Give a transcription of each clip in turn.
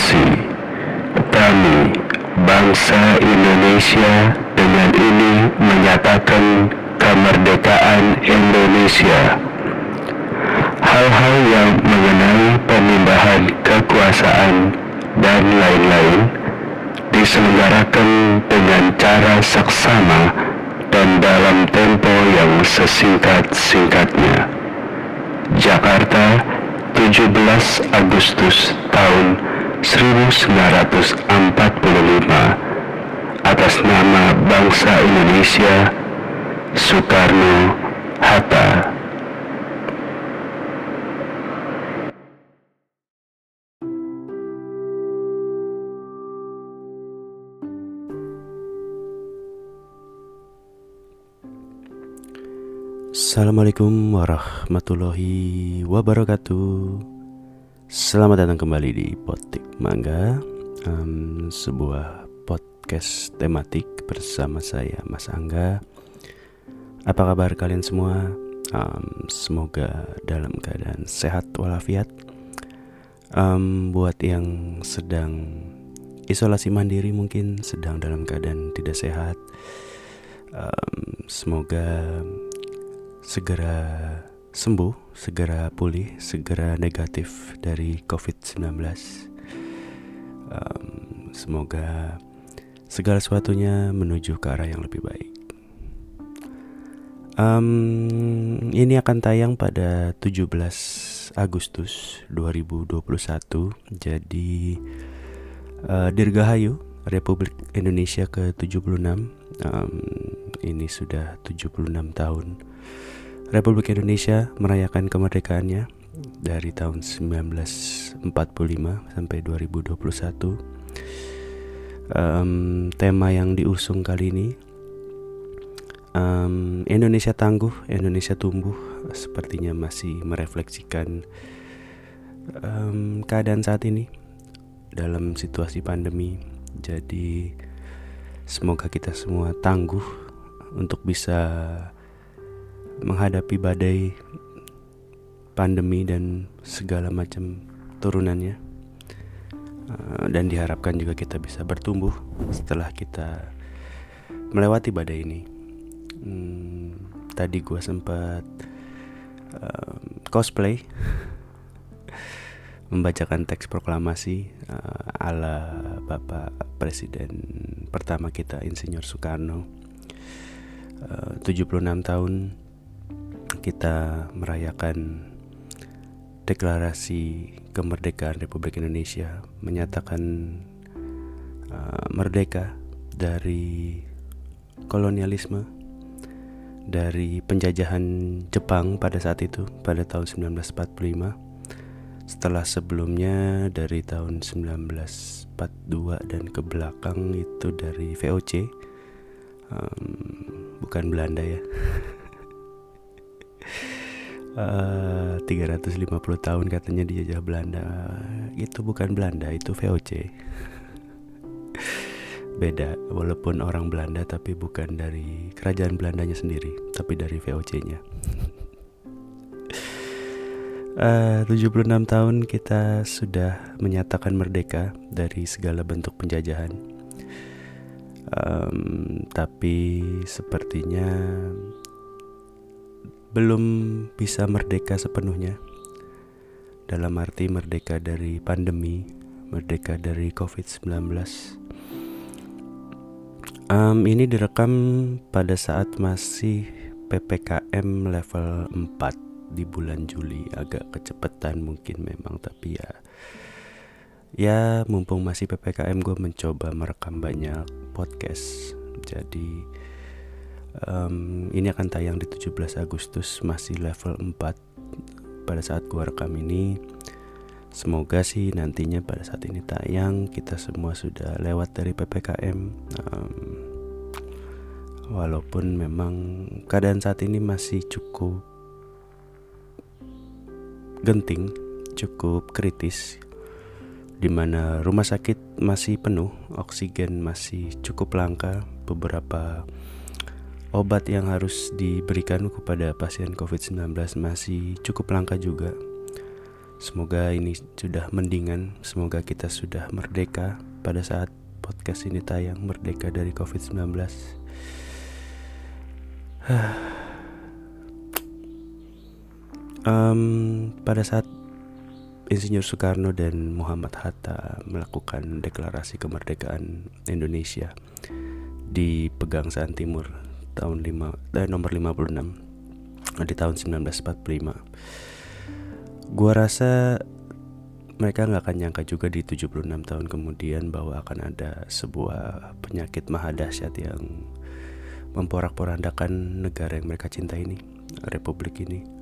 proklamasi kami bangsa Indonesia dengan ini menyatakan kemerdekaan Indonesia hal-hal yang mengenai pemindahan kekuasaan dan lain-lain diselenggarakan dengan cara saksama dan dalam tempo yang sesingkat-singkatnya. Jakarta, 17 Agustus tahun 1945 atas nama bangsa Indonesia Soekarno Hatta. Assalamualaikum warahmatullahi wabarakatuh Selamat datang kembali di Potik Mangga um, Sebuah podcast tematik bersama saya Mas Angga Apa kabar kalian semua? Um, semoga dalam keadaan sehat walafiat um, Buat yang sedang isolasi mandiri mungkin sedang dalam keadaan tidak sehat um, Semoga segera sembuh, segera pulih, segera negatif dari COVID-19. Um, semoga segala sesuatunya menuju ke arah yang lebih baik. Um, ini akan tayang pada 17 Agustus 2021. Jadi uh, Dirgahayu Republik Indonesia ke-76 um, ini sudah 76 tahun Republik Indonesia merayakan kemerdekaannya dari tahun 1945 sampai 2021. Um, tema yang diusung kali ini um, Indonesia tangguh, Indonesia tumbuh, sepertinya masih merefleksikan um, keadaan saat ini dalam situasi pandemi. Jadi semoga kita semua tangguh untuk bisa menghadapi badai pandemi dan segala macam turunannya. Uh, dan diharapkan juga kita bisa bertumbuh setelah kita melewati badai ini. Hmm, tadi gue sempat uh, cosplay membacakan teks proklamasi uh, ala Bapak Presiden pertama kita Insinyur Soekarno. Uh, 76 tahun kita merayakan deklarasi kemerdekaan Republik Indonesia menyatakan uh, merdeka dari kolonialisme dari penjajahan Jepang pada saat itu pada tahun 1945 setelah sebelumnya dari tahun 1942 dan ke belakang itu dari VOC um, bukan Belanda ya Uh, eh, 350 tahun katanya dijajah Belanda. Itu bukan Belanda itu VOC beda walaupun orang Belanda tapi bukan dari kerajaan Belandanya sendiri tapi dari VOC-nya uh, 76 tahun kita sudah menyatakan merdeka dari segala bentuk penjajahan. Um, tapi sepertinya belum bisa merdeka sepenuhnya. Dalam arti merdeka dari pandemi, merdeka dari COVID-19. Um, ini direkam pada saat masih PPKM level 4 di bulan Juli agak kecepatan mungkin memang tapi ya ya mumpung masih PPKM gue mencoba merekam banyak podcast jadi um, ini akan tayang di 17 Agustus masih level 4 pada saat gua rekam ini. Semoga sih nantinya pada saat ini tayang kita semua sudah lewat dari PPKM um, walaupun memang keadaan saat ini masih cukup genting cukup kritis di mana rumah sakit masih penuh, oksigen masih cukup langka, beberapa obat yang harus diberikan kepada pasien COVID-19 masih cukup langka juga. Semoga ini sudah mendingan, semoga kita sudah merdeka pada saat podcast ini tayang merdeka dari COVID-19. um, pada saat Insinyur Soekarno dan Muhammad Hatta melakukan deklarasi kemerdekaan Indonesia di Pegangsaan Timur tahun 5 eh, nomor 56 di tahun 1945. Gua rasa mereka nggak akan nyangka juga di 76 tahun kemudian bahwa akan ada sebuah penyakit maha dahsyat yang memporak-porandakan negara yang mereka cintai ini, republik ini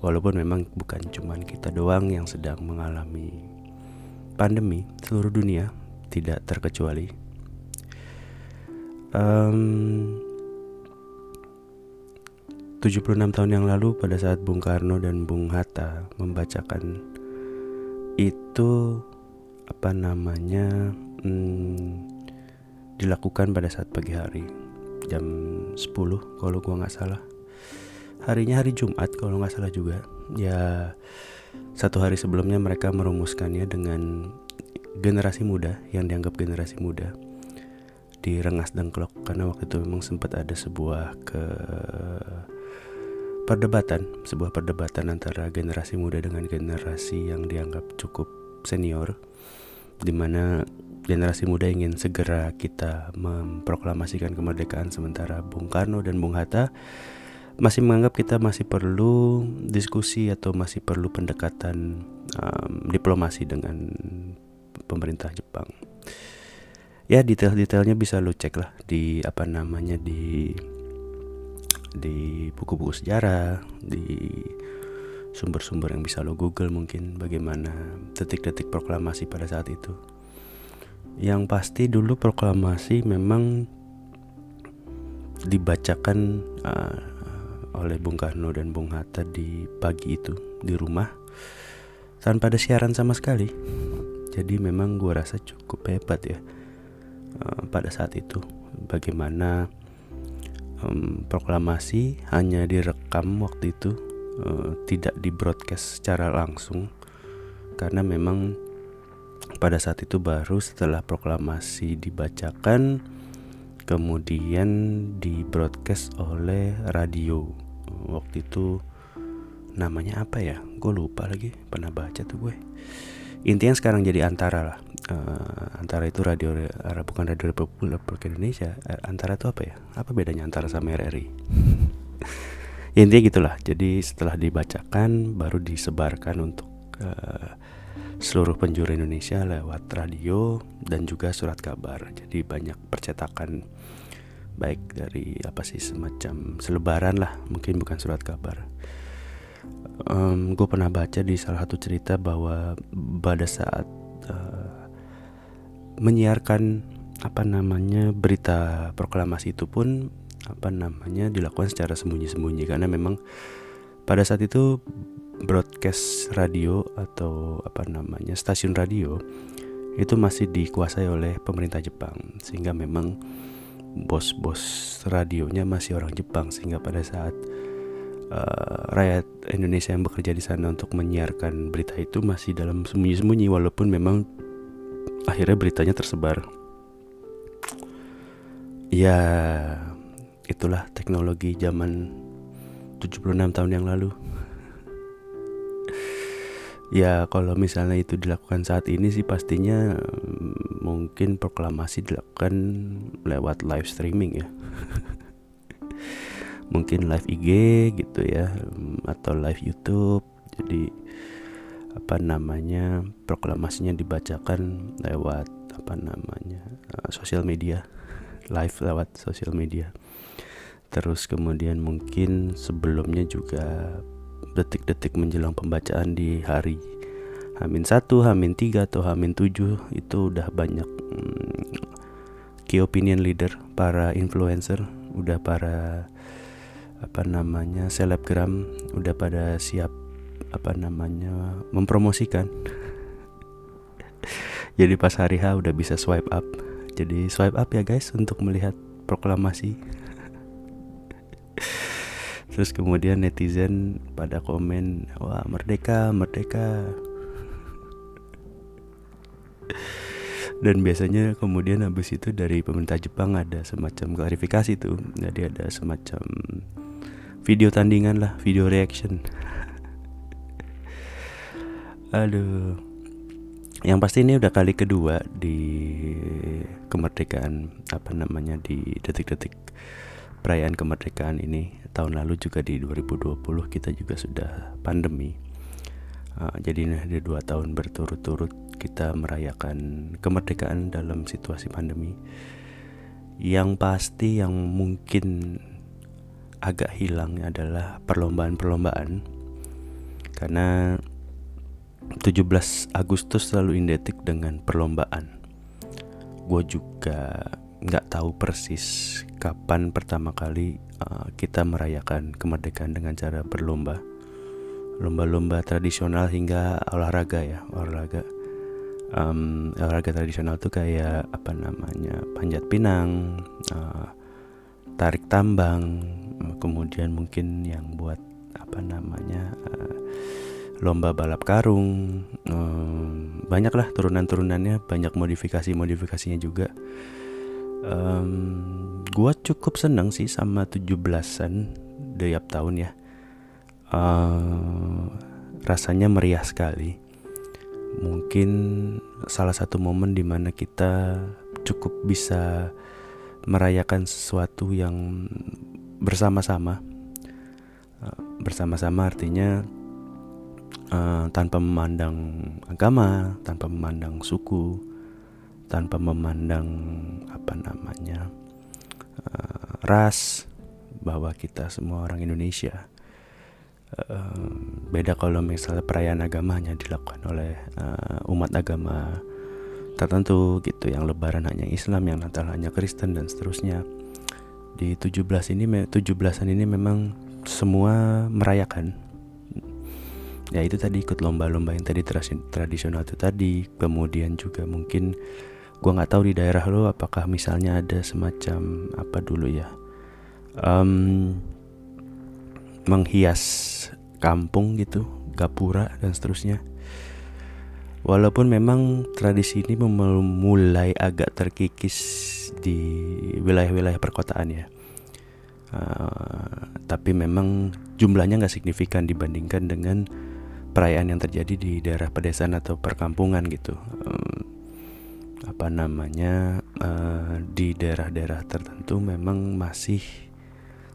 Walaupun memang bukan cuma kita doang yang sedang mengalami pandemi, seluruh dunia tidak terkecuali. Um, 76 tahun yang lalu pada saat Bung Karno dan Bung Hatta membacakan itu apa namanya hmm, dilakukan pada saat pagi hari jam 10 kalau gua nggak salah. Harinya hari Jumat kalau nggak salah juga. Ya satu hari sebelumnya mereka merumuskannya dengan generasi muda yang dianggap generasi muda di Rengas Dengklok. Karena waktu itu memang sempat ada sebuah ke perdebatan sebuah perdebatan antara generasi muda dengan generasi yang dianggap cukup senior di mana generasi muda ingin segera kita memproklamasikan kemerdekaan sementara Bung Karno dan Bung Hatta masih menganggap kita masih perlu diskusi atau masih perlu pendekatan um, diplomasi dengan pemerintah Jepang. Ya detail-detailnya bisa lo cek lah di apa namanya di di buku-buku sejarah, di sumber-sumber yang bisa lo Google mungkin bagaimana detik-detik proklamasi pada saat itu. Yang pasti dulu proklamasi memang dibacakan uh, oleh Bung Karno dan Bung Hatta di pagi itu di rumah tanpa ada siaran sama sekali. Jadi memang gue rasa cukup hebat ya uh, pada saat itu bagaimana um, proklamasi hanya direkam waktu itu uh, tidak di broadcast secara langsung. Karena memang pada saat itu baru setelah proklamasi dibacakan kemudian di broadcast oleh radio. Waktu itu namanya apa ya? Gue lupa lagi pernah baca tuh gue intinya sekarang jadi antara lah uh, antara itu radio uh, bukan radio Republik Indonesia uh, antara itu apa ya apa bedanya antara sama RRI intinya gitulah jadi setelah dibacakan baru disebarkan untuk uh, seluruh penjuru Indonesia lewat radio dan juga surat kabar. Jadi banyak percetakan baik dari apa sih semacam selebaran lah, mungkin bukan surat kabar. Um, gue pernah baca di salah satu cerita bahwa pada saat uh, menyiarkan apa namanya berita proklamasi itu pun apa namanya dilakukan secara sembunyi-sembunyi. Karena memang pada saat itu broadcast radio atau apa namanya stasiun radio itu masih dikuasai oleh pemerintah Jepang. Sehingga memang bos-bos radionya masih orang Jepang. Sehingga pada saat uh, rakyat Indonesia yang bekerja di sana untuk menyiarkan berita itu masih dalam sembunyi-sembunyi walaupun memang akhirnya beritanya tersebar. Ya itulah teknologi zaman 76 tahun yang lalu. Ya kalau misalnya itu dilakukan saat ini sih pastinya mm, mungkin proklamasi dilakukan lewat live streaming ya mungkin live IG gitu ya mm, atau live YouTube. Jadi apa namanya proklamasinya dibacakan lewat apa namanya uh, sosial media live lewat sosial media. Terus kemudian mungkin sebelumnya juga detik-detik menjelang pembacaan di hari Hamin 1, Hamin 3 atau Hamin 7 itu udah banyak hmm, key opinion leader, para influencer, udah para apa namanya selebgram udah pada siap apa namanya mempromosikan. Jadi pas hari H udah bisa swipe up. Jadi swipe up ya guys untuk melihat proklamasi terus kemudian netizen pada komen wah merdeka merdeka dan biasanya kemudian habis itu dari pemerintah Jepang ada semacam klarifikasi tuh jadi ada semacam video tandingan lah video reaction. Aduh. Yang pasti ini udah kali kedua di kemerdekaan apa namanya di detik-detik perayaan kemerdekaan ini. Tahun lalu juga di 2020 kita juga sudah pandemi. Uh, jadi ini ada dua tahun berturut-turut kita merayakan kemerdekaan dalam situasi pandemi. Yang pasti yang mungkin agak hilang adalah perlombaan-perlombaan. Karena 17 Agustus selalu identik dengan perlombaan. Gue juga nggak tahu persis kapan pertama kali uh, kita merayakan kemerdekaan dengan cara berlomba lomba-lomba tradisional hingga olahraga ya olahraga um, olahraga tradisional tuh kayak apa namanya panjat pinang, uh, tarik tambang, kemudian mungkin yang buat apa namanya uh, lomba balap karung, um, banyak lah turunan-turunannya, banyak modifikasi-modifikasinya juga. Um, gua cukup seneng sih sama 17-an tiap tahun ya. Uh, rasanya meriah sekali mungkin salah satu momen di mana kita cukup bisa merayakan sesuatu yang bersama-sama. Eh, bersama-sama artinya uh, tanpa memandang agama tanpa memandang suku tanpa memandang apa namanya uh, ras bahwa kita semua orang Indonesia beda kalau misalnya perayaan agama hanya dilakukan oleh uh, umat agama tertentu gitu yang lebaran hanya Islam yang Natal hanya Kristen dan seterusnya. Di 17 ini 17-an ini memang semua merayakan. Ya itu tadi ikut lomba-lomba yang tadi tradisional itu tadi. Kemudian juga mungkin gua nggak tahu di daerah lo apakah misalnya ada semacam apa dulu ya um, menghias kampung gitu, gapura dan seterusnya. Walaupun memang tradisi ini mulai agak terkikis di wilayah-wilayah perkotaan ya, uh, tapi memang jumlahnya nggak signifikan dibandingkan dengan perayaan yang terjadi di daerah pedesaan atau perkampungan gitu. Uh, apa namanya uh, di daerah-daerah tertentu memang masih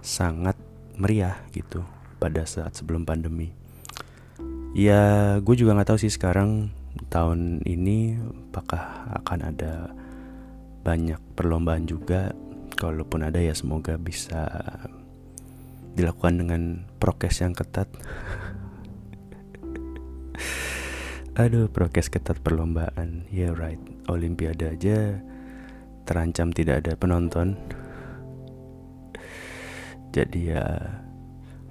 sangat meriah gitu pada saat sebelum pandemi. Ya, gue juga nggak tahu sih sekarang tahun ini apakah akan ada banyak perlombaan juga. Kalaupun ada ya semoga bisa dilakukan dengan prokes yang ketat. Aduh, prokes ketat perlombaan. Ya yeah, right, Olimpiade aja terancam tidak ada penonton jadi ya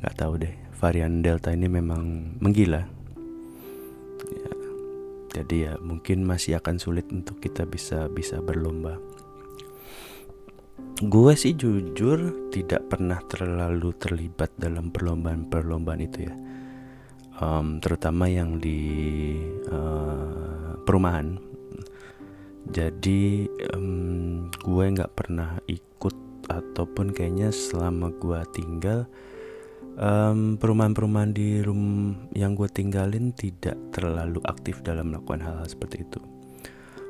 nggak tahu deh varian delta ini memang menggila jadi ya mungkin masih akan sulit untuk kita bisa bisa berlomba. Gue sih jujur tidak pernah terlalu terlibat dalam perlombaan-perlombaan itu ya. Um, terutama yang di uh, perumahan. Jadi um, gue nggak pernah ikut ataupun kayaknya selama gue tinggal um, perumahan-perumahan di room yang gue tinggalin tidak terlalu aktif dalam melakukan hal-hal seperti itu.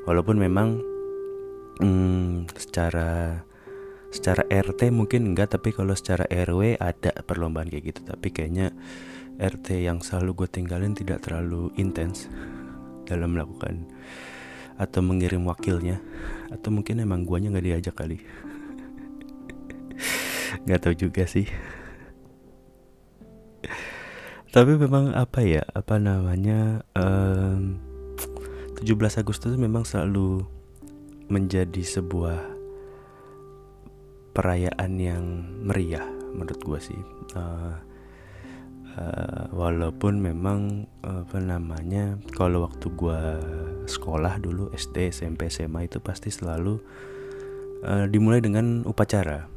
Walaupun memang um, secara secara RT mungkin enggak tapi kalau secara RW ada perlombaan kayak gitu. Tapi kayaknya RT yang selalu gue tinggalin tidak terlalu intens dalam melakukan atau mengirim wakilnya. Atau mungkin emang guanya nggak diajak kali. Nggak tahu juga sih tapi memang apa ya apa namanya um, 17 Agustus memang selalu menjadi sebuah perayaan yang meriah menurut gue sih. Uh, uh, walaupun memang apa namanya kalau waktu gue sekolah dulu SD SMP SMA itu pasti selalu uh, dimulai dengan upacara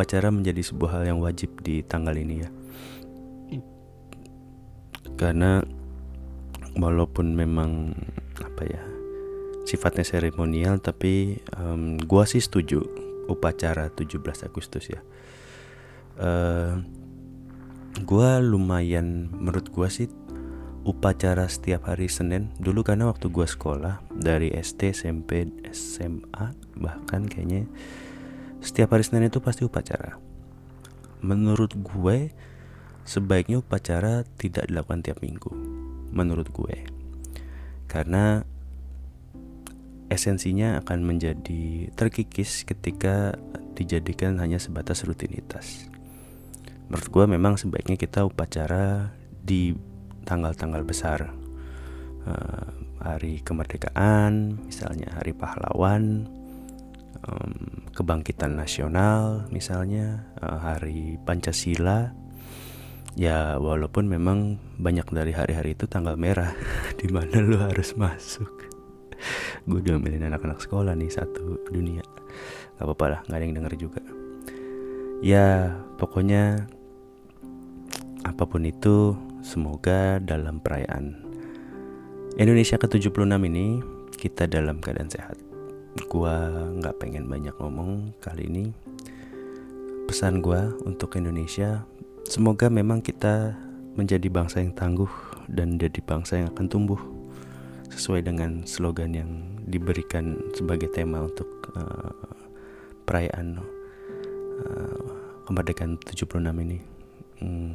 upacara menjadi sebuah hal yang wajib di tanggal ini ya. Karena walaupun memang apa ya sifatnya seremonial tapi um, gua sih setuju upacara 17 Agustus ya. Uh, gua lumayan menurut gua sih upacara setiap hari Senin. Dulu karena waktu gua sekolah dari SD SMP SMA bahkan kayaknya setiap hari Senin itu pasti upacara. Menurut gue sebaiknya upacara tidak dilakukan tiap minggu. Menurut gue. Karena esensinya akan menjadi terkikis ketika dijadikan hanya sebatas rutinitas. Menurut gue memang sebaiknya kita upacara di tanggal-tanggal besar. Uh, hari kemerdekaan misalnya hari pahlawan um, kebangkitan nasional misalnya uh, hari pancasila. Ya walaupun memang banyak dari hari-hari itu tanggal merah di mana lu harus masuk. Gue udah milih anak-anak sekolah nih satu dunia. Gak apa-apa lah nggak ada yang denger juga. Ya pokoknya apa pun itu semoga dalam perayaan Indonesia ke-76 ini kita dalam keadaan sehat gua nggak pengen banyak ngomong kali ini pesan gua untuk Indonesia Semoga memang kita menjadi bangsa yang tangguh dan jadi bangsa yang akan tumbuh sesuai dengan slogan yang diberikan sebagai tema untuk uh, perayaan uh, kemerdekaan 76 ini. Hmm,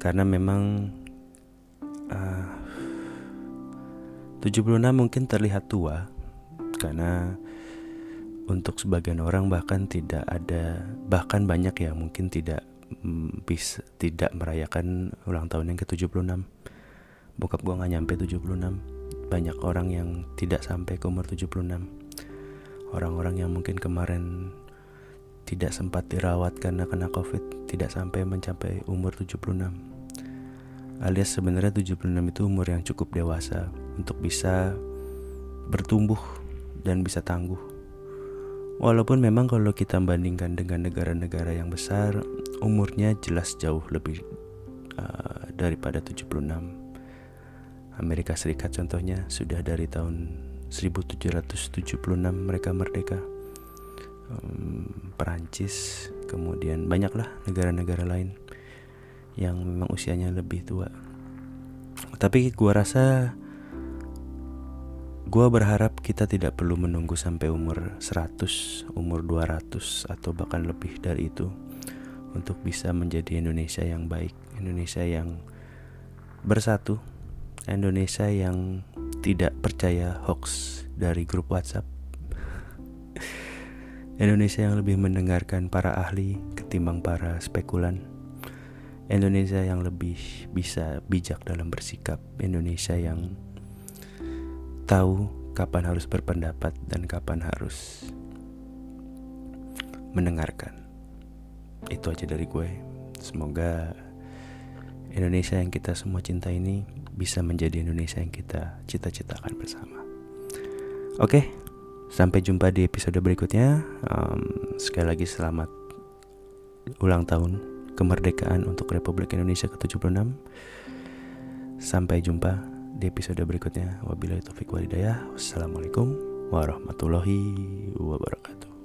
karena memang uh, 76 mungkin terlihat tua karena untuk sebagian orang bahkan tidak ada bahkan banyak ya mungkin tidak bis tidak merayakan ulang tahun yang ke-76. Bokap gue nggak nyampe 76 banyak orang yang tidak sampai ke umur 76 orang-orang yang mungkin kemarin tidak sempat dirawat karena kena covid tidak sampai mencapai umur 76 alias sebenarnya 76 itu umur yang cukup dewasa untuk bisa bertumbuh dan bisa tangguh Walaupun memang kalau kita bandingkan dengan negara-negara yang besar, umurnya jelas jauh lebih uh, daripada 76. Amerika Serikat contohnya sudah dari tahun 1776 mereka merdeka. Um, Perancis, kemudian banyaklah negara-negara lain yang memang usianya lebih tua. Tapi gua rasa Gua berharap kita tidak perlu menunggu sampai umur 100, umur 200 atau bahkan lebih dari itu untuk bisa menjadi Indonesia yang baik, Indonesia yang bersatu, Indonesia yang tidak percaya hoax dari grup WhatsApp. Indonesia yang lebih mendengarkan para ahli ketimbang para spekulan. Indonesia yang lebih bisa bijak dalam bersikap, Indonesia yang tahu kapan harus berpendapat dan kapan harus mendengarkan. Itu aja dari gue. Semoga Indonesia yang kita semua cinta ini bisa menjadi Indonesia yang kita cita-citakan bersama. Oke, sampai jumpa di episode berikutnya. Um, sekali lagi selamat ulang tahun kemerdekaan untuk Republik Indonesia ke-76. Sampai jumpa di episode berikutnya. Wabillahi taufik walhidayah. Wassalamualaikum warahmatullahi wabarakatuh.